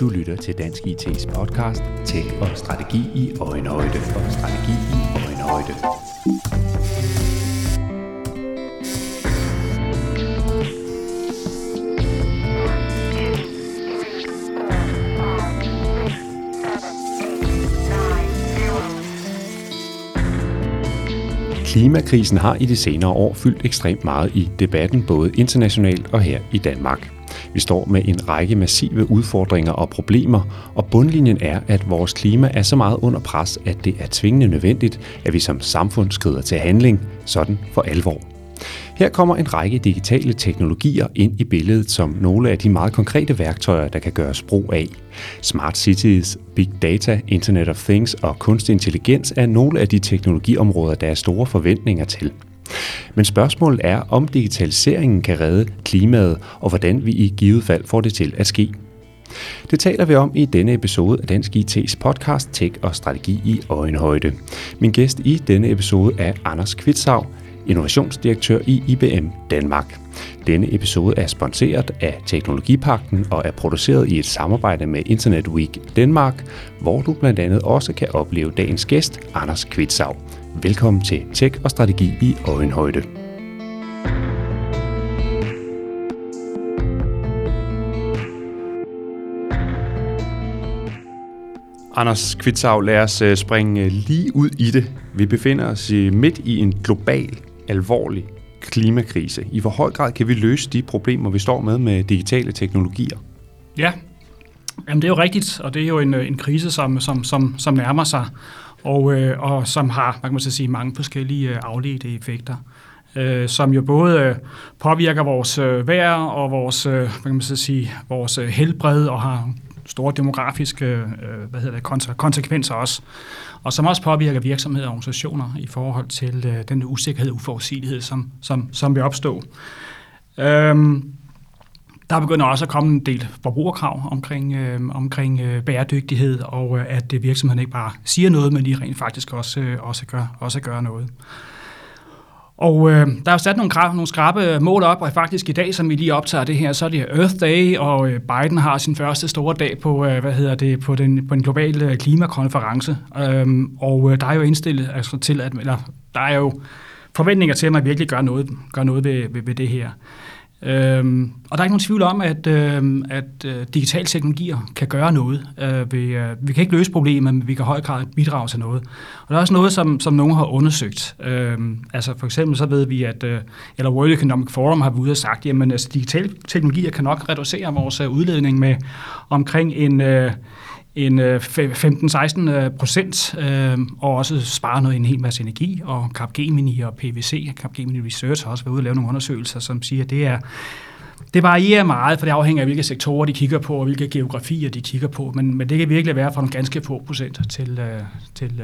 Du lytter til Dansk IT's podcast Tech og Strategi i Øjenhøjde og Strategi i Øjenhøjde. Klimakrisen har i de senere år fyldt ekstremt meget i debatten, både internationalt og her i Danmark. Vi står med en række massive udfordringer og problemer, og bundlinjen er, at vores klima er så meget under pres, at det er tvingende nødvendigt, at vi som samfund skrider til handling, sådan for alvor. Her kommer en række digitale teknologier ind i billedet som nogle af de meget konkrete værktøjer, der kan gøres brug af. Smart cities, big data, internet of things og kunstig intelligens er nogle af de teknologiområder, der er store forventninger til. Men spørgsmålet er, om digitaliseringen kan redde klimaet, og hvordan vi i givet fald får det til at ske. Det taler vi om i denne episode af Dansk IT's podcast Tech og Strategi i Øjenhøjde. Min gæst i denne episode er Anders Kvitsav, innovationsdirektør i IBM Danmark. Denne episode er sponsoreret af Teknologipakten og er produceret i et samarbejde med Internet Week Danmark, hvor du blandt andet også kan opleve dagens gæst, Anders Kvitsav. Velkommen til Tech og Strategi i Øjenhøjde. Anders Kvitsav, lad os øh, springe øh, lige ud i det. Vi befinder os øh, midt i en global, alvorlig klimakrise. I hvor høj grad kan vi løse de problemer, vi står med med digitale teknologier? Ja, Jamen, det er jo rigtigt, og det er jo en, en krise, som, som, som, som nærmer sig og, øh, og som har man kan så sige, mange forskellige øh, afledte effekter, øh, som jo både øh, påvirker vores øh, vejr og vores, øh, hvad kan man så sige, vores øh, helbred og har store demografiske øh, hvad hedder det, konsekvenser også, og som også påvirker virksomheder og organisationer i forhold til øh, den usikkerhed og uforudsigelighed, som, som, som vil opstå. Øhm, der begynder også at komme en del forbrugerkrav omkring, øh, omkring øh, bæredygtighed, og øh, at øh, virksomheden ikke bare siger noget, men de rent faktisk også, øh, også, gør, også gør noget. Og øh, der er jo sat nogle, nogle skrabe mål op, og faktisk i dag, som vi lige optager det her, så er det Earth Day, og øh, Biden har sin første store dag på, øh, hvad hedder det, på den, på den globale øh, klimakonference. Øh, og øh, der er jo indstillet altså, til, at eller, der er jo forventninger til, at man virkelig gør noget, gør noget ved, ved, ved det her. Øhm, og der er ikke nogen tvivl om, at, øhm, at øh, digitale teknologier kan gøre noget. Øh, vi, øh, vi kan ikke løse problemet, men vi kan høj grad bidrage til noget. Og der er også noget, som, som nogen har undersøgt. Øhm, altså for eksempel så ved vi, at øh, eller World Economic Forum har været ude og sagt, at altså, digitale teknologier kan nok reducere vores øh, udledning med omkring en... Øh, en øh, 15-16 øh, procent, øh, og også spare noget en hel masse energi, og Capgemini og PVC, Capgemini Research har også været ude og lave nogle undersøgelser, som siger, at det er det varierer meget, for det afhænger af, hvilke sektorer de kigger på, og hvilke geografier de kigger på, men, men det kan virkelig være fra nogle ganske få procent til, øh, til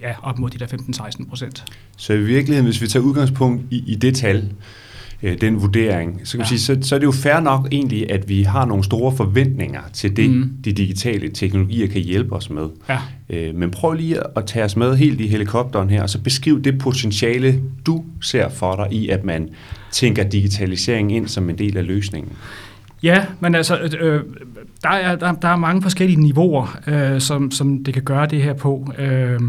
ja, op mod de der 15-16 procent. Så i virkeligheden, hvis vi tager udgangspunkt i, i det tal, øh, den vurdering, så kan ja. sige, så, så er det jo fair nok egentlig, at vi har nogle store forventninger til det, mm. de digitale teknologier kan hjælpe os med. Ja. Øh, men prøv lige at tage os med helt i helikopteren her, og så beskriv det potentiale, du ser for dig i, at man tænker digitalisering ind som en del af løsningen. Ja, men altså, øh, der, er, der, der er mange forskellige niveauer, øh, som, som det kan gøre det her på. Øh,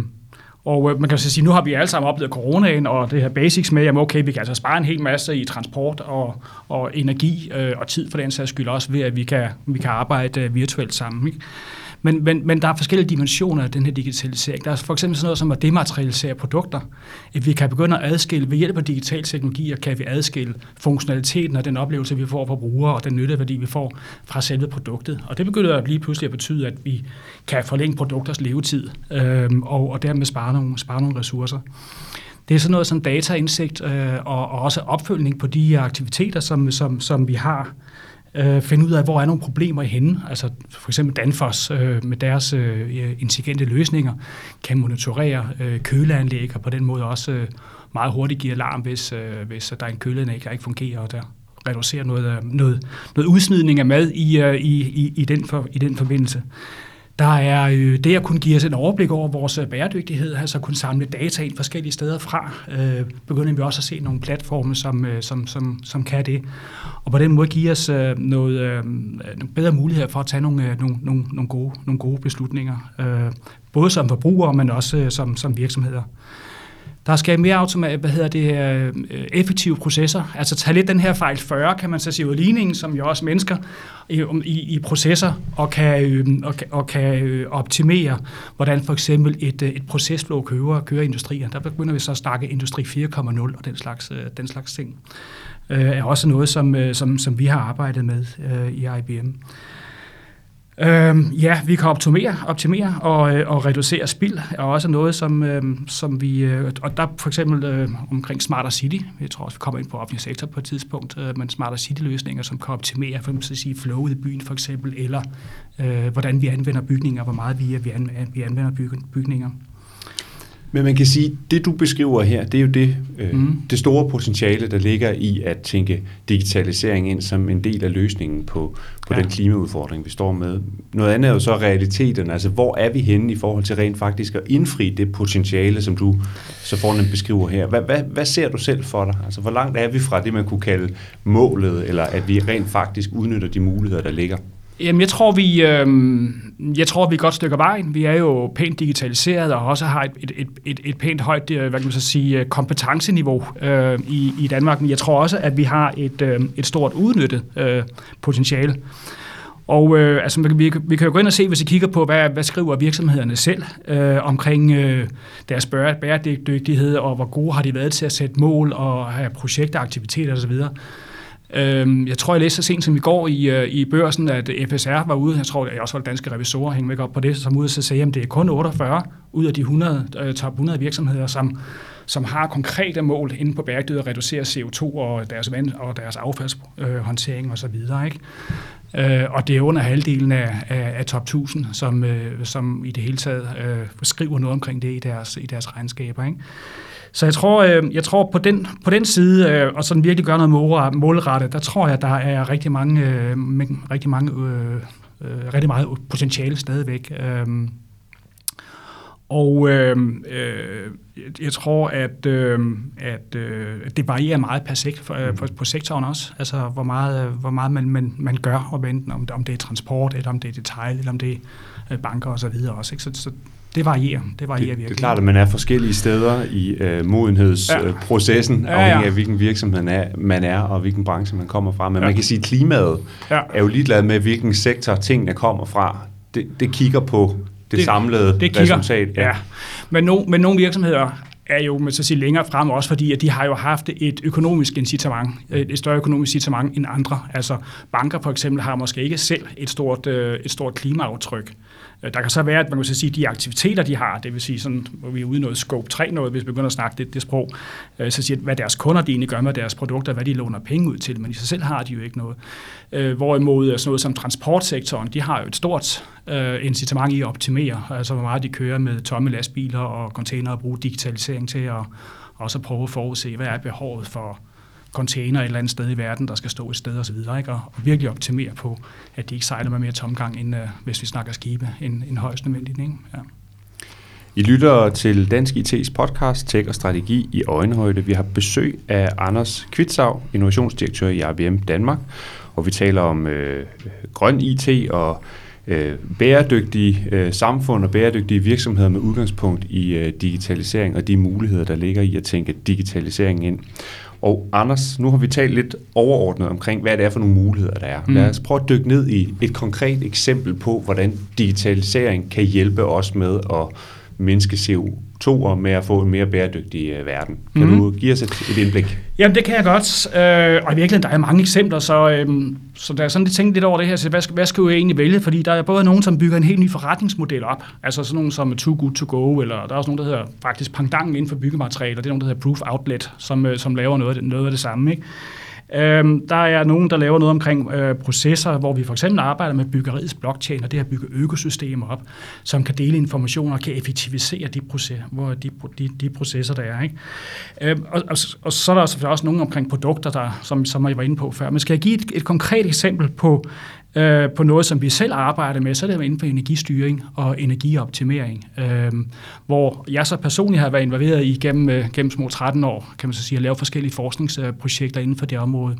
og øh, man kan så sige, nu har vi alle sammen oplevet coronaen og det her basics med, at okay, vi kan altså spare en hel masse i transport og, og energi øh, og tid for den sags skyld også ved, at vi kan, vi kan arbejde øh, virtuelt sammen. Ikke? Men, men, men der er forskellige dimensioner af den her digitalisering. Der er for eksempel sådan noget som at dematerialisere produkter. At vi kan begynde at adskille, ved hjælp af digitale teknologier, kan vi adskille funktionaliteten og den oplevelse, vi får fra brugere, og den nytteværdi, vi får fra selve produktet. Og det begynder at lige pludselig at betyde, at vi kan forlænge produkters levetid, øh, og, og dermed spare nogle, spare nogle ressourcer. Det er sådan noget som dataindsigt øh, og, og også opfølgning på de aktiviteter, som, som, som vi har øh, finde ud af, hvor er nogle problemer i henne. Altså for eksempel Danfoss øh, med deres øh, intelligente løsninger kan monitorere øh, køleanlæg og på den måde også øh, meget hurtigt give alarm, hvis, øh, hvis øh, der er en køleanlæg, der ikke fungerer, og der reducerer noget, noget, noget udsmidning af mad i, øh, i, i, i, den, for, i den forbindelse. Der er øh, det at kunne give os et overblik over vores øh, bæredygtighed, altså kunne samle data ind forskellige steder fra. Øh, begynder vi også at se nogle platforme, som, øh, som, som, som kan det. Og på den måde give os øh, noget, øh, nogle bedre muligheder for at tage nogle, øh, nogle, nogle, nogle, gode, nogle gode beslutninger. Øh, både som forbrugere, men også øh, som, som virksomheder. Der skal mere automat, hvad hedder det, øh, effektive processer. Altså tage lidt den her fejl 40, kan man så sige, ud ligningen, som jo også mennesker i, i, i processer, og kan, øh, og, og kan øh, optimere, hvordan for eksempel et, øh, et procesflow kører, kører industrier. Der begynder vi så at snakke industri 4.0 og den slags, øh, den slags ting. Øh, er også noget, som, som, som vi har arbejdet med i IBM. Øhm, ja, vi kan optimere, optimere og, øh, og reducere spild, er også noget, som, øh, som vi... Øh, og der for eksempel øh, omkring Smarter City, jeg tror også, vi kommer ind på offentlig sektor på et tidspunkt, øh, men Smarter City-løsninger, som kan optimere for eksempel sige, flowet i byen for eksempel, eller øh, hvordan vi anvender bygninger, hvor meget vi, vi, anvender, vi anvender bygninger. Men man kan sige, det du beskriver her, det er jo det, øh, mm. det store potentiale, der ligger i at tænke digitalisering ind som en del af løsningen på, på ja. den klimaudfordring, vi står med. Noget andet er jo så realiteten, altså hvor er vi henne i forhold til rent faktisk at indfri det potentiale, som du så fornemt beskriver her. Hvad, hvad, hvad ser du selv for dig? Altså hvor langt er vi fra det, man kunne kalde målet, eller at vi rent faktisk udnytter de muligheder, der ligger? Jamen, jeg tror, vi, øh, jeg tror, vi er et godt stykke vejen. Vi er jo pænt digitaliseret og også har et, et, et, et, pænt højt øh, hvad kan man så sige, øh, kompetenceniveau øh, i, i Danmark. Men jeg tror også, at vi har et, øh, et stort udnyttet øh, potentiale. Og øh, altså, vi, vi kan jo gå ind og se, hvis I kigger på, hvad, hvad skriver virksomhederne selv øh, omkring øh, deres bæredygtighed, og hvor gode har de været til at sætte mål og have projekter, aktiviteter osv., Øh, jeg tror, jeg læste så sent som i går i, øh, i børsen, at FSR var ude, jeg tror, jeg også var danske revisorer hænge væk op på det, som ude og sagde, at det er kun 48 ud af de 100, øh, top 100 virksomheder, som, som har konkrete mål inden på bæredygtighed at reducere CO2 og deres, vand, og deres affaldshåndtering osv. Ikke? Øh, og det er under halvdelen af, af, af top 1000, som, øh, som i det hele taget øh, skriver noget omkring det i deres, i deres regnskaber. Ikke? Så jeg tror, øh, jeg tror på, den, på den side, øh, og sådan virkelig gøre noget målrettet, der tror jeg, der er rigtig mange, øh, rigtig mange øh, øh, rigtig meget potentiale stadigvæk. Øh, og øh, øh, jeg tror, at, øh, at øh, det varierer meget per sekt, for, øh, på, på sektoren også. Altså, hvor meget, hvor meget man, man, man gør, og enten om, om det er transport, eller om det er detail, eller om det er banker osv. også. Ikke? Så, så det varierer. Det varierer det, virkelig. Det er klart, at man er forskellige steder i øh, modenhedsprocessen, ja. afhængig af hvilken virksomhed man er, man er, og hvilken branche man kommer fra. Men ja. man kan sige, at klimaet ja. er jo ligeglad med, hvilken sektor tingene kommer fra. Det, det kigger på det, det samlede det kigger, resultat. Ja. ja. Men, no, men nogle virksomheder er jo med så sige, længere frem, også fordi at de har jo haft et økonomisk incitament, et større økonomisk incitament end andre. Altså banker for eksempel har måske ikke selv et stort, øh, et stort klimaaftryk. Øh, der kan så være, at man kan sige, de aktiviteter, de har, det vil sige, sådan, hvor vi er ude i noget scope 3 noget, hvis vi begynder at snakke det, det sprog, øh, så siger hvad deres kunder de egentlig gør med deres produkter, hvad de låner penge ud til, men i sig selv har de jo ikke noget. Øh, hvorimod sådan noget som transportsektoren, de har jo et stort incitament i at optimere, altså hvor meget de kører med tomme lastbiler og container og bruge digitalisering til at også prøve at forudse, hvad er behovet for container et eller andet sted i verden, der skal stå et sted osv., ikke? Og, og virkelig optimere på, at de ikke sejler med mere tomgang, end uh, hvis vi snakker skibe, end, end højst nødvendigt. Ikke? Ja. I lytter til Dansk IT's podcast Tech og Strategi i Øjenhøjde. Vi har besøg af Anders Kvitsav, innovationsdirektør i IBM Danmark, og vi taler om øh, grøn IT og øh, bæredygtige øh, samfund og bæredygtige virksomheder med udgangspunkt i øh, digitalisering og de muligheder, der ligger i at tænke digitalisering ind. Og Anders, nu har vi talt lidt overordnet omkring, hvad det er for nogle muligheder, der er. Mm. Lad os prøve at dykke ned i et konkret eksempel på, hvordan digitalisering kan hjælpe os med at mindske CO2 og med at få en mere bæredygtig uh, verden. Kan mm. du give os et, et indblik? Jamen, det kan jeg godt. Øh, og i virkeligheden, der er mange eksempler, så, øh, så der er sådan lidt tænkt lidt over det her, så hvad, hvad skal jeg egentlig vælge? Fordi der er både nogen, som bygger en helt ny forretningsmodel op, altså sådan nogen som Too Good To Go, eller der er også nogen, der hedder faktisk Pangdang inden for byggematerialer, det er nogen, der hedder Proof Outlet, som, øh, som laver noget, noget af det samme. Ikke? Øhm, der er nogen, der laver noget omkring øh, processer, hvor vi for eksempel arbejder med byggeriets blockchain, og det at bygge økosystemer op, som kan dele informationer og kan effektivisere de, processer, hvor de, de, de processer, der er. Ikke? Øhm, og, og, og så er der selvfølgelig også nogen omkring produkter, der, som, som jeg var inde på før. Men skal jeg give et, et konkret eksempel på øh, på noget, som vi selv arbejder med, så er det inden for energistyring og energioptimering, øh, hvor jeg så personligt har været involveret i gennem, øh, gennem små 13 år, kan man så sige, at lave forskellige forskningsprojekter inden for det område.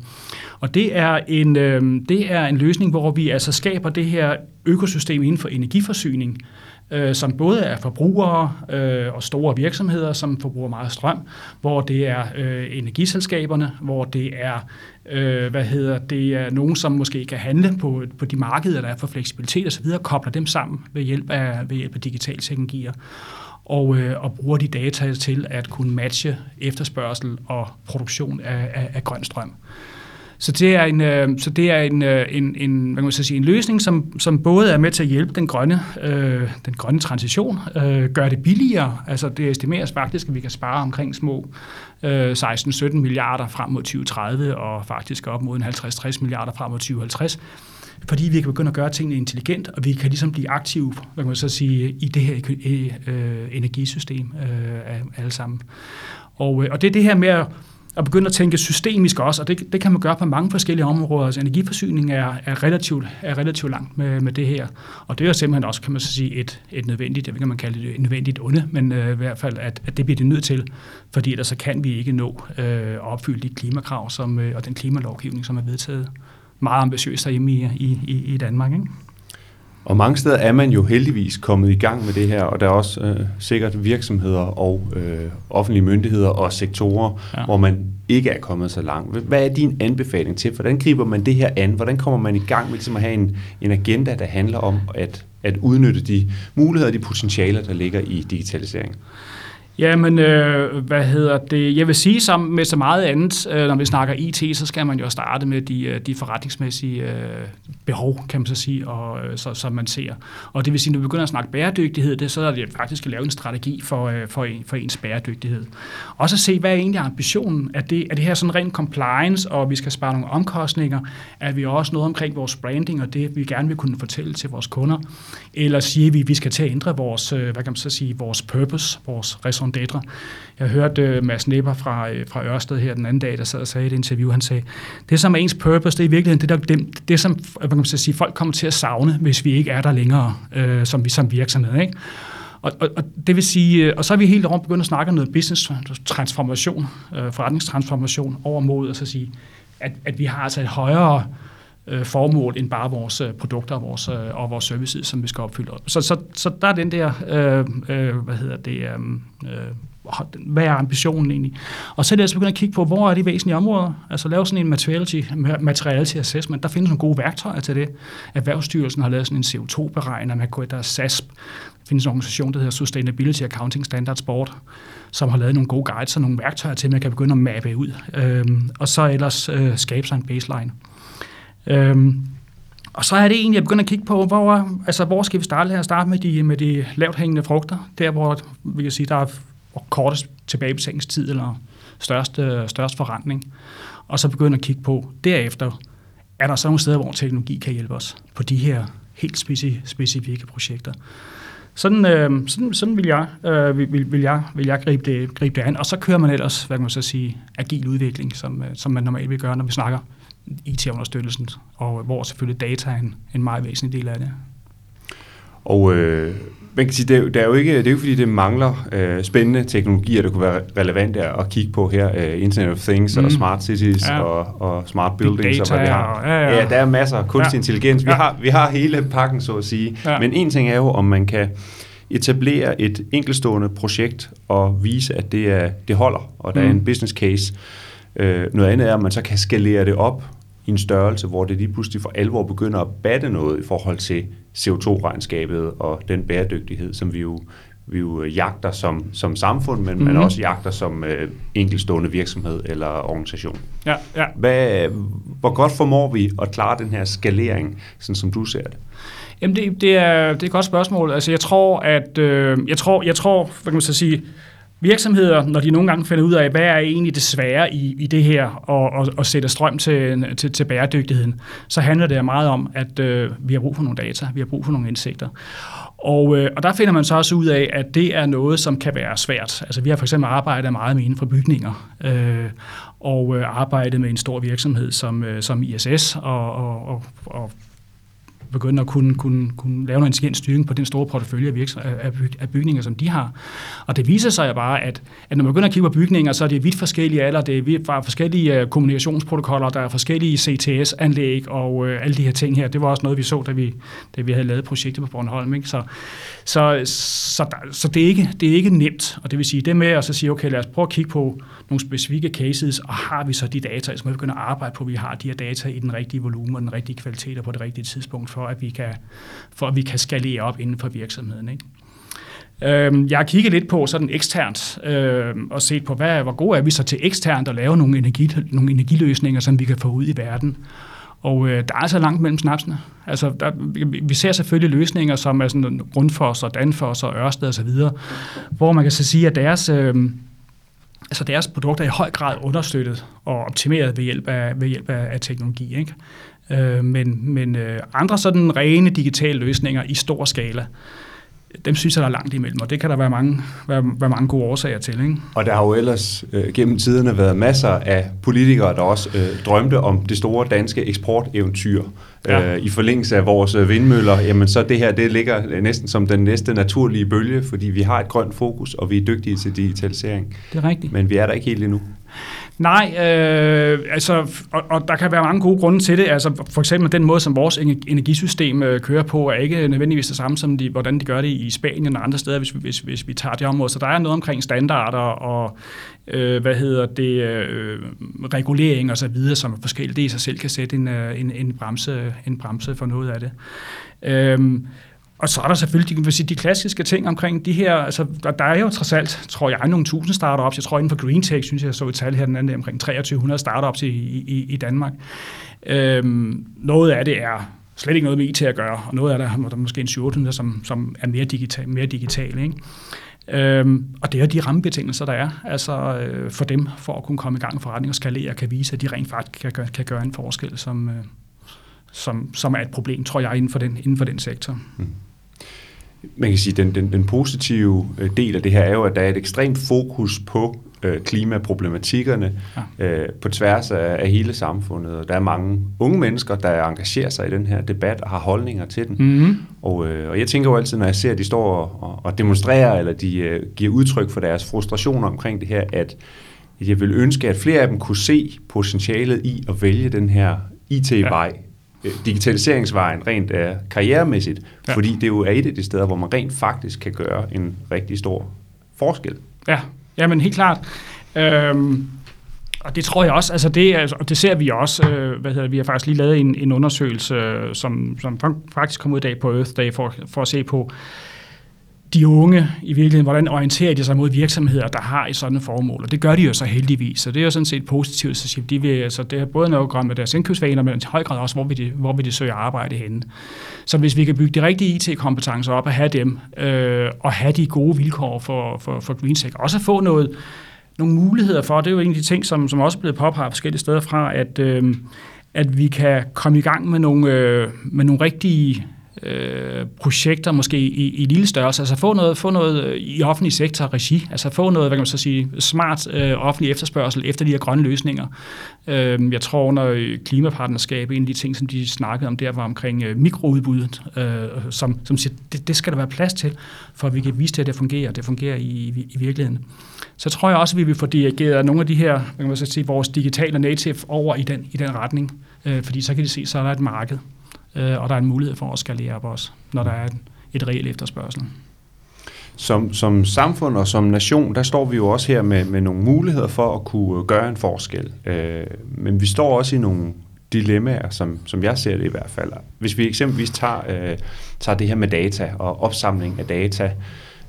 Og det er en, øh, det er en løsning, hvor vi altså skaber det her økosystem inden for energiforsyning, øh, som både er forbrugere øh, og store virksomheder, som forbruger meget strøm, hvor det er øh, energiselskaberne, hvor det er øh, hvad hedder det er nogen, som måske kan handle på, på de markeder, der er for fleksibilitet osv., kobler dem sammen ved hjælp af, ved hjælp af digitale teknologier og, øh, og bruger de data til at kunne matche efterspørgsel og produktion af, af, af grøn strøm. Så det er en, øh, så det er en, øh, en, en, hvad kan man sige, en løsning, som, som både er med til at hjælpe den grønne, øh, den grønne transition, øh, gør det billigere. Altså det estimeres faktisk, at vi kan spare omkring små øh, 16-17 milliarder frem mod 2030, og faktisk op mod en 50-60 milliarder frem mod 2050 fordi vi kan begynde at gøre tingene intelligent, og vi kan ligesom blive aktive hvad kan man så sige, i det her øh, energisystem øh, alle sammen. Og, øh, og det er det her med at at begynde at tænke systemisk også, og det, det kan man gøre på mange forskellige områder. Altså energiforsyning er, er, relativt, er relativt langt med, med det her, og det er simpelthen også, kan man så sige, et, et nødvendigt, jeg ved ikke, man kalde det et nødvendigt onde, men øh, i hvert fald, at, at det bliver det nødt til, fordi ellers så kan vi ikke nå øh, at opfylde de klimakrav som, øh, og den klimalovgivning, som er vedtaget meget ambitiøst herhjemme i, i, i Danmark. Ikke? Og mange steder er man jo heldigvis kommet i gang med det her, og der er også øh, sikkert virksomheder og øh, offentlige myndigheder og sektorer, ja. hvor man ikke er kommet så langt. Hvad er din anbefaling til? Hvordan griber man det her an? Hvordan kommer man i gang med ligesom at have en, en agenda, der handler om at, at udnytte de muligheder og de potentialer, der ligger i digitalisering? Jamen, øh, hvad hedder det? Jeg vil sige, sammen med så meget andet, øh, når vi snakker IT, så skal man jo starte med de, øh, de forretningsmæssige øh, behov, kan man så sige, og, øh, så, som man ser. Og det vil sige, når vi begynder at snakke bæredygtighed, det, så er det faktisk at lave en strategi for, øh, for, en, for ens bæredygtighed. Og så se, hvad er egentlig ambitionen? Er det, er det her sådan rent compliance, og vi skal spare nogle omkostninger? Er vi også noget omkring vores branding, og det vi gerne vil kunne fortælle til vores kunder? Eller siger vi, at vi skal til at ændre vores, øh, hvad kan man så sige, vores purpose, vores raison d'être? Jeg hørte øh, Mads Nipper fra, øh, fra Ørsted her den anden dag, der sad og sagde i et interview, han sagde, det som er ens purpose, det er i virkeligheden det, der, det, det som man kan sige, folk kommer til at savne, hvis vi ikke er der længere øh, som, som virksomhed. Ikke? Og, og, og det vil sige, øh, og så er vi helt rundt begyndt at snakke om noget business transformation, øh, forretningstransformation over mod at så sige, at, at vi har altså et højere øh, Øh, formål end bare vores øh, produkter og vores, øh, og vores services, som vi skal opfylde. Så, så, så der er den der, øh, øh, hvad hedder det, øhm, øh, hvad er ambitionen egentlig? Og så er det altså begyndt at kigge på, hvor er de væsentlige områder? Altså lave sådan en materiality, materiality assessment. Der findes nogle gode værktøjer til det. Erhvervsstyrelsen har lavet sådan en CO2-beregner, man kunne der er SASP. Der findes en organisation, der hedder Sustainability Accounting Standards Board, som har lavet nogle gode guides og nogle værktøjer til, at man kan begynde at mappe ud. Øhm, og så ellers øh, skabe sig en baseline. Øhm, og så er det egentlig, jeg begynder at kigge på, hvor, altså, hvor skal vi starte her? Starte med de, med de lavt hængende frugter, der hvor vi kan sige, der er kortest tilbagebetalingstid eller størst, størst forretning. Og så begynde at kigge på derefter, er der så nogle steder, hvor teknologi kan hjælpe os på de her helt specifikke projekter. Sådan, øh, sådan, sådan vil, jeg, øh, vil, vil, jeg, vil jeg gribe det, gribe det an. Og så kører man ellers, hvad kan man så sige, agil udvikling, som, øh, som man normalt vil gøre, når vi snakker IT-understøttelsen, og hvor selvfølgelig data er en, en meget væsentlig del af det. Og øh, man kan sige, det er, det er jo ikke, det er jo fordi, det mangler øh, spændende teknologier, der kunne være relevante at kigge på her. Øh, Internet of Things mm. og smart cities ja. og, og smart buildings. Data, og hvad vi har. Ja, ja. ja, der er masser af kunstig ja. intelligens. Vi, ja. har, vi har hele pakken, så at sige. Ja. Men en ting er jo, om man kan etablere et enkelstående projekt og vise, at det, er, det holder, og der mm. er en business case. Øh, noget andet er, at man så kan skalere det op i en størrelse, hvor det lige pludselig for alvor begynder at batte noget i forhold til CO2-regnskabet og den bæredygtighed, som vi jo, vi jo jagter som, som samfund, men mm-hmm. man mhm. også jagter som øh, enkeltstående virksomhed eller organisation. Ja, ja. Hvad, hvor godt formår vi at klare den her skalering, sådan som du ser det? Jamen det, det, er, det er et godt spørgsmål. Altså jeg tror, at øh, jeg tror, jeg tror, hvad kan man så sige, virksomheder, når de nogle gange finder ud af, hvad er egentlig det svære i, i det her, og, og, og sætte strøm til, til, til bæredygtigheden, så handler det meget om, at øh, vi har brug for nogle data, vi har brug for nogle indsigter. Og, øh, og der finder man så også ud af, at det er noget, som kan være svært. Altså vi har for eksempel arbejdet meget med inden for bygninger, øh, og øh, arbejdet med en stor virksomhed som, øh, som ISS, og, og, og, og begynde at kunne, kunne, kunne lave noget intelligent styring på den store portefølje af, virks- af, af bygninger, som de har. Og det viser sig jo bare, at, at når man begynder at kigge på bygninger, så er det vidt forskellige alder, det er vidt forskellige øh, kommunikationsprotokoller, der er forskellige CTS-anlæg og øh, alle de her ting her. Det var også noget, vi så, da vi, da vi havde lavet projektet på Bornholm. Ikke? Så, så, så, der, så det, er ikke, det er ikke nemt, og det vil sige, det med at så sige, okay, lad os prøve at kigge på nogle specifikke cases, og har vi så de data, så må vi begynde at arbejde på, at vi har de her data i den rigtige volumen og den rigtige kvalitet og på det rigtige tidspunkt, for at vi kan, for at vi kan skalere op inden for virksomheden. Ikke? Øhm, jeg har kigget lidt på sådan eksternt øh, og set på, hvad, hvor gode er vi så til eksternt at lave nogle, energi, nogle energiløsninger, som vi kan få ud i verden. Og øh, der er altså langt mellem snapsene. Altså, der, vi ser selvfølgelig løsninger, som er sådan Grundfos og Danfoss og Ørsted osv., hvor man kan så sige, at deres, øh, altså deres produkter er i høj grad understøttet og optimeret ved hjælp af, ved hjælp af, af teknologi. Ikke? Øh, men men øh, andre sådan rene digitale løsninger i stor skala, dem synes jeg, der er langt imellem, og det kan der være mange, være, være mange gode årsager til. Ikke? Og der har jo ellers øh, gennem tiderne været masser af politikere, der også øh, drømte om det store danske eksporteventyr. Ja. Øh, I forlængelse af vores øh, vindmøller, jamen så det her, det ligger næsten som den næste naturlige bølge, fordi vi har et grønt fokus, og vi er dygtige til digitalisering. Det er rigtigt. Men vi er der ikke helt endnu. Nej, øh, altså, og, og der kan være mange gode grunde til det. Altså, for eksempel den måde, som vores energisystem øh, kører på, er ikke nødvendigvis det samme, som de, hvordan de gør det i Spanien og andre steder, hvis, hvis, hvis vi tager det område. Så der er noget omkring standarder og øh, hvad hedder det, øh, regulering og så videre, som er forskellige. Det i sig selv kan sætte en, øh, en, en, bremse, en bremse for noget af det. Øh, og så er der selvfølgelig de, sige, de klassiske ting omkring de her, altså der, der er jo trods alt, tror jeg, nogle tusind startups. Jeg tror inden for Green Tech, synes jeg, jeg så et tal her den anden omkring 2300 startups i, i, i Danmark. Øhm, noget af det er slet ikke noget med IT at gøre, og noget af det er der måske en 700, som, som er mere digital, mere digital ikke? Øhm, og det er de rammebetingelser, der er altså, øh, for dem, for at kunne komme i gang med forretning og skalere, og kan vise, at de rent faktisk kan gøre, kan gøre en forskel, som, øh, som, som er et problem, tror jeg, inden for den, inden for den sektor. Mm man kan sige, den, den, den positive øh, del af det her er jo, at der er et ekstremt fokus på øh, klimaproblematikkerne ja. øh, på tværs af, af hele samfundet. Og der er mange unge mennesker, der engagerer sig i den her debat og har holdninger til den. Mm-hmm. Og, øh, og jeg tænker jo altid, når jeg ser, at de står og, og demonstrerer, eller de øh, giver udtryk for deres frustrationer omkring det her, at jeg vil ønske, at flere af dem kunne se potentialet i at vælge den her IT-vej, digitaliseringsvejen rent er karrieremæssigt, ja. fordi det jo er et af de steder, hvor man rent faktisk kan gøre en rigtig stor forskel. Ja, ja men helt klart. Øhm, og det tror jeg også, altså det, altså, og det ser vi også, øh, hvad hedder, vi har faktisk lige lavet en, en undersøgelse, som, som faktisk kom ud i dag på Earth Day, for, for at se på, de unge i virkeligheden, hvordan orienterer de sig mod virksomheder, der har et sådan formål. Og det gør de jo så heldigvis, så det er jo sådan set positivt. Så de vil, altså det er både noget at gøre med deres indkøbsvaner, men i høj grad også, hvor vil, de, hvor vil de søge arbejde henne. Så hvis vi kan bygge de rigtige IT-kompetencer op og have dem, øh, og have de gode vilkår for, for, for GreenTech, også at få noget, nogle muligheder for, det er jo en af de ting, som, som også er blevet påpeget forskellige steder fra, at, øh, at vi kan komme i gang med nogle, øh, med nogle rigtige øh, projekter, måske i, i lille størrelse, altså få noget, få noget øh, i offentlig sektor regi, altså få noget, hvad kan man så sige, smart øh, offentlig efterspørgsel efter de her grønne løsninger. Øh, jeg tror under klimapartnerskab, en af de ting, som de snakkede om der, var omkring øh, mikroudbuddet, øh, som, som siger, det, det skal der være plads til, for at vi kan vise det, at det fungerer, og det fungerer i, i, i virkeligheden. Så tror jeg også, at vi vil få dirigeret nogle af de her, hvad kan man så sige, vores digitale native over i den, i den retning, øh, fordi så kan de se, så er der et marked og der er en mulighed for at skalere op også, når der er et, et reelt efterspørgsel. Som, som samfund og som nation, der står vi jo også her med, med nogle muligheder for at kunne gøre en forskel. Øh, men vi står også i nogle dilemmaer, som, som jeg ser det i hvert fald. Hvis vi eksempelvis tager, øh, tager det her med data og opsamling af data,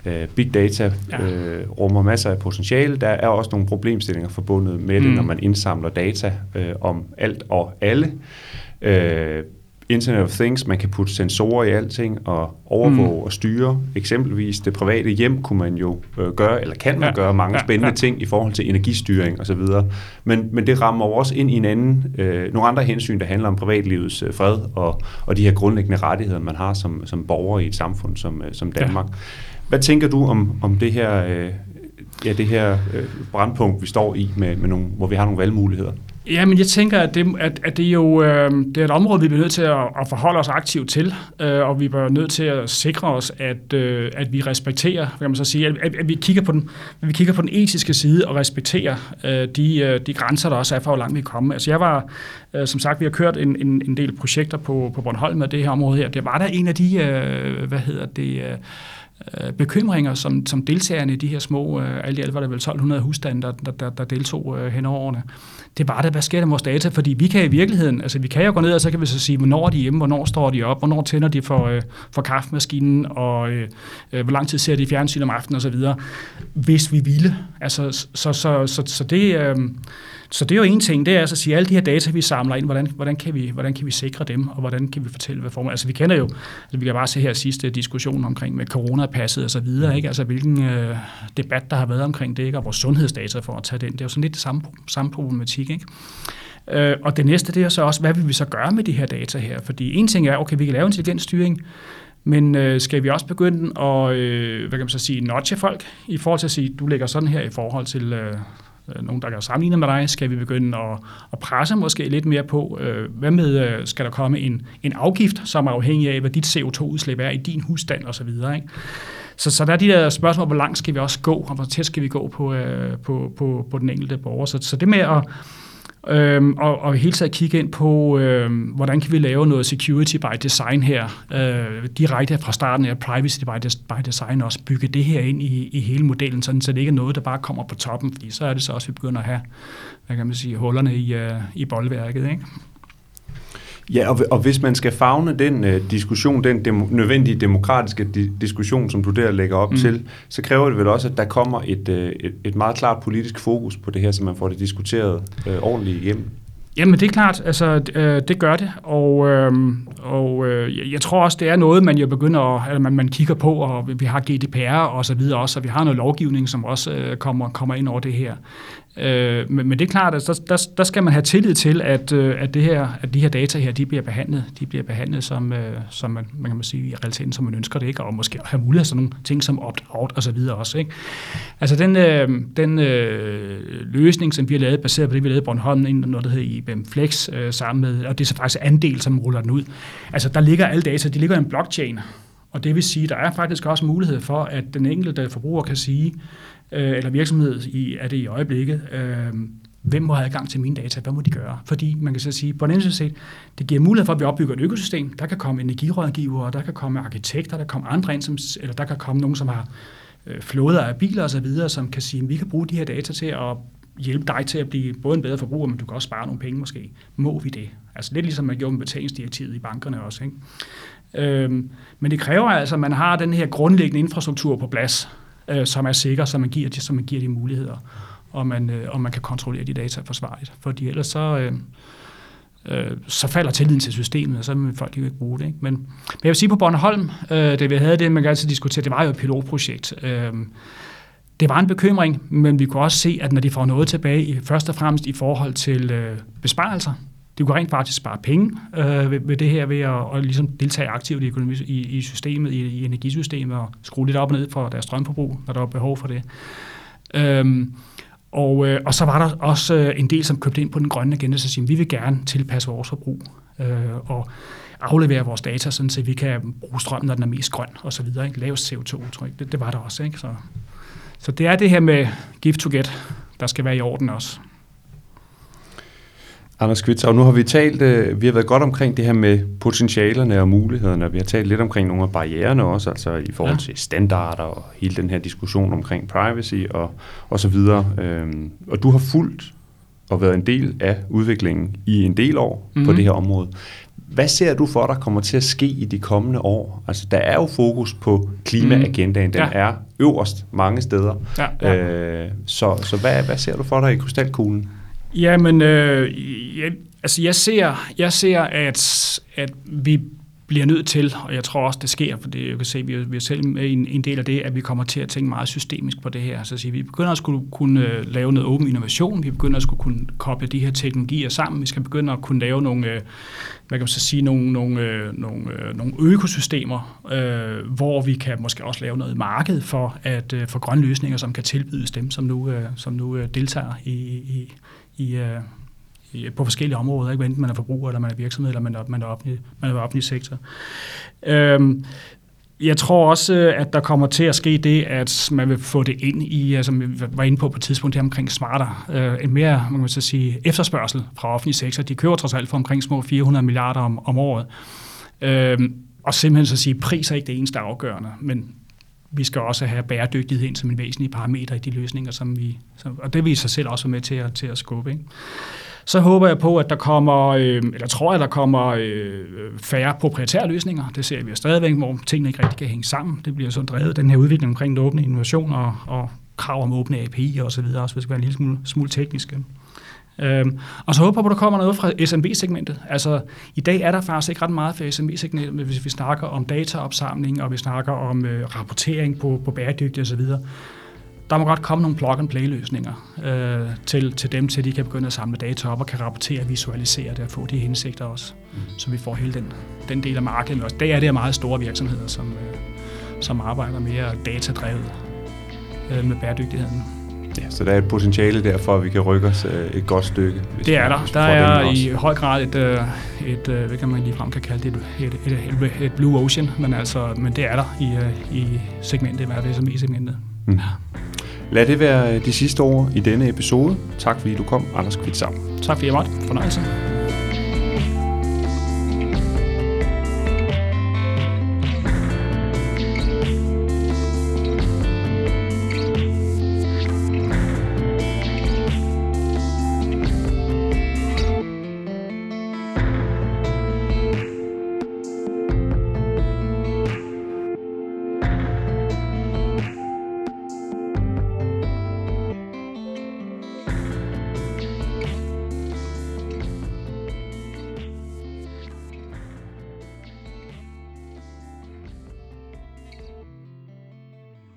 øh, big data ja. øh, rummer masser af potentiale. Der er også nogle problemstillinger forbundet med det, mm. når man indsamler data øh, om alt og alle. Øh, Internet of Things, man kan putte sensorer i alting og overvåge mm. og styre. Eksempelvis det private hjem kunne man jo øh, gøre, eller kan man ja. gøre mange ja. spændende ja. ting i forhold til energistyring osv. Men, men det rammer jo også ind i en anden, øh, nogle andre hensyn, der handler om privatlivets øh, fred og, og de her grundlæggende rettigheder, man har som, som borger i et samfund som, øh, som Danmark. Ja. Hvad tænker du om, om det her, øh, ja, det her øh, brandpunkt, vi står i, med, med nogle, hvor vi har nogle valgmuligheder? Ja, men jeg tænker, at det, at, at det, jo, øh, det er et område, vi bliver nødt til at, at forholde os aktivt til, øh, og vi bliver nødt til at sikre os, at, øh, at vi respekterer, kan man så sige, at, at, vi, kigger på den, at vi kigger på den etiske side og respekterer øh, de, øh, de grænser, der også er for, hvor langt vi er kommet. Altså jeg var, øh, som sagt, vi har kørt en, en, en del projekter på, på Bornholm med det her område her. Det var der en af de, øh, hvad hedder det, øh, øh, bekymringer, som, som deltagerne i de her små, øh, alt i alt var der vel 1200 husstande, der, der, der, der deltog øh, hen over årene. Det var det, hvad sker der med vores data? Fordi vi kan i virkeligheden, altså vi kan jo gå ned, og så kan vi så sige, hvornår er de hjemme, hvornår står de op, hvornår tænder de for, øh, for kaffemaskinen, og øh, øh, hvor lang tid ser de fjernsyn om aftenen osv., hvis vi ville. Altså, så, så, så, så, så det... Øh, så det er jo en ting, det er altså at sige, alle de her data, vi samler ind, hvordan, hvordan, kan, vi, hvordan kan vi sikre dem, og hvordan kan vi fortælle, hvad formål. Altså vi kender jo, altså, vi kan bare se her sidste diskussion omkring med coronapasset og så videre, ikke? altså hvilken øh, debat, der har været omkring det, ikke? og vores sundhedsdata for at tage den. Det er jo sådan lidt det samme, samme problematik. Ikke? Øh, og det næste, det er så også, hvad vil vi så gøre med de her data her? Fordi en ting er, okay, vi kan lave intelligent styring, men øh, skal vi også begynde at, øh, hvad kan man så sige, notche folk i forhold til at sige, du ligger sådan her i forhold til, øh, Øh, nogen, der kan sammenligne med dig? Skal vi begynde at, at presse måske lidt mere på? Øh, hvad med, øh, skal der komme en, en afgift, som er afhængig af, hvad dit CO2-udslip er i din husstand osv.? Ikke? Så, så der er de der spørgsmål, hvor langt skal vi også gå, og hvor tæt skal vi gå på, øh, på, på, på den enkelte borger. Så, så det med at Øhm, og, og hele taget kigge ind på, øhm, hvordan kan vi lave noget security by design her, øh, direkte fra starten af privacy by, des, by design også, bygge det her ind i, i hele modellen, sådan, så det ikke er noget, der bare kommer på toppen, fordi så er det så også, at vi begynder at have, hvad kan man sige, hullerne i, øh, i boldværket, ikke? Ja, og, og hvis man skal fagne den uh, diskussion, den dem, nødvendige demokratiske di- diskussion, som du der lægger op mm. til, så kræver det vel også, at der kommer et, uh, et, et meget klart politisk fokus på det her, så man får det diskuteret uh, ordentligt igennem. Jamen det er klart, altså øh, det gør det, og, øh, og øh, jeg tror også, det er noget, man jo begynder at, eller man, man kigger på, og vi har GDPR og så videre også, og vi har noget lovgivning, som også øh, kommer, kommer ind over det her. Øh, men, men det er klart, at der, der, der skal man have tillid til, at, øh, at, det her, at de her data her, de bliver behandlet, de bliver behandlet som, øh, som man, man kan man sige, i realiteten, som man ønsker det, ikke? og måske have mulighed for sådan nogle ting som opt-out og så videre også. Ikke? Altså den, øh, den øh, løsning, som vi har lavet, baseret på det, vi lavede i Bornholm, noget, der hedder IBM Flex, øh, sammen med, og det er så faktisk andel, som ruller den ud. Altså der ligger alle data, de ligger i en blockchain, og det vil sige, der er faktisk også mulighed for, at den enkelte forbruger kan sige, øh, eller virksomhed i, er det i øjeblikket, øh, hvem må have adgang til mine data, hvad må de gøre? Fordi man kan så sige, på den ene side, det giver mulighed for, at vi opbygger et økosystem. Der kan komme energirådgivere, der kan komme arkitekter, der kan komme andre ind, som, eller der kan komme nogen, som har øh, flåder af biler osv., som kan sige, at vi kan bruge de her data til at hjælpe dig til at blive både en bedre forbruger, men du kan også spare nogle penge måske. Må vi det? Altså lidt ligesom man gjorde med betalingsdirektivet i bankerne også. Ikke? Øhm, men det kræver altså, at man har den her grundlæggende infrastruktur på plads, øh, som er sikker, så man giver de, så man giver de muligheder, og man, øh, og man kan kontrollere de data forsvarligt. Fordi ellers så, øh, øh, så falder tilliden til systemet, og så vil folk jo ikke bruge det. Ikke? Men, men jeg vil sige på Bornholm, øh, det vi havde det, man kan altid diskutere, det var jo et pilotprojekt. Øh, det var en bekymring, men vi kunne også se, at når de får noget tilbage, først og fremmest i forhold til øh, besparelser, de kunne rent faktisk spare penge øh, ved, ved det her, ved at, og ligesom deltage aktivt i, økonomi, i, i systemet, i, i energisystemet, og skrue lidt op og ned for deres strømforbrug, når der var behov for det. Øhm, og, øh, og så var der også øh, en del, som købte ind på den grønne agenda, så siger, vi vil gerne tilpasse vores forbrug øh, og aflevere vores data, sådan, så vi kan bruge strømmen, når den er mest grøn og så videre. Ikke? Lavest CO2-udtryk, det, det var der også. Ikke? Så, så det er det her med gift to get, der skal være i orden også. Anders Kvitsav, nu har vi talt, øh, vi har været godt omkring det her med potentialerne og mulighederne, og vi har talt lidt omkring nogle af barriererne også, altså i forhold ja. til standarder og hele den her diskussion omkring privacy og, og så videre. Øhm, og du har fulgt og været en del af udviklingen i en del år mm-hmm. på mhm. det her område. Hvad ser du for, der kommer til at ske i de kommende år? Altså, der er jo fokus på klimaagendaen. Den ja. er øverst mange steder. Ja, ja. Øh, så så hvad, hvad ser du for dig i krystalkuglen? Jamen, øh, jeg, altså jeg ser, jeg ser at, at vi bliver nødt til, og jeg tror også, det sker, for det, jeg kan se, at vi, vi er selv med en, en del af det, at vi kommer til at tænke meget systemisk på det her. Så at sige, vi begynder at skulle kunne øh, lave noget åben innovation, vi begynder at skulle kunne koble de her teknologier sammen, vi skal begynde at kunne lave nogle, øh, hvad kan man så sige, nogle, nogle, øh, nogle, øh, nogle økosystemer, øh, hvor vi kan måske også lave noget marked for, at, øh, for grønne løsninger, som kan tilbydes dem, som nu, som nu deltager i, i, Øh, i, på forskellige områder, ikke? enten man er forbruger, eller man er virksomhed, eller man er, man er, offentlig, man er offentlig sektor. Øhm, jeg tror også, øh, at der kommer til at ske det, at man vil få det ind i, altså vi var inde på på et tidspunkt, det omkring smarter, øh, en mere, man kan så sige, efterspørgsel fra offentlig sektor. De køber trods alt for omkring små 400 milliarder om, om året. Øh, og simpelthen så sige, pris er ikke det eneste afgørende, men vi skal også have bæredygtighed ind som en væsentlig parameter i de løsninger, som vi, som, og det vil i sig selv også være med til at, til at skubbe. Ikke? Så håber jeg på, at der kommer, øh, eller tror jeg, der kommer øh, færre proprietære løsninger. Det ser vi jo stadigvæk, hvor tingene ikke rigtig kan hænge sammen. Det bliver så drevet, den her udvikling omkring den åbne innovation og, og krav om åbne API og så videre, også hvis det skal være en lille smule, smule tekniske. Øhm, og så håber jeg på, at der kommer noget fra SMB-segmentet. Altså, i dag er der faktisk ikke ret meget for SMB-segmentet, hvis vi snakker om dataopsamling, og vi snakker om øh, rapportering på, på bæredygtighed osv der må godt komme nogle plug-and-play-løsninger øh, til, til dem, til de kan begynde at samle data op og kan rapportere og visualisere det og få de hensigter også, mm. så vi får hele den, den del af markedet. Og det er det meget store virksomheder, som, øh, som arbejder mere datadrevet øh, med bæredygtigheden. Ja, så der er et potentiale der for, at vi kan rykke os øh, et godt stykke. Hvis det er der. Der er i høj grad et, øh, et, et hvad kan man ligefrem kan kalde det, et, et, et, et blue ocean, men, altså, men det er der i, i segmentet, hvert fald SME-segmentet. Mm. Ja. Lad det være de sidste ord i denne episode. Tak fordi du kom, Anders Kvitsam. Tak fordi jeg måtte. Fornøjelse.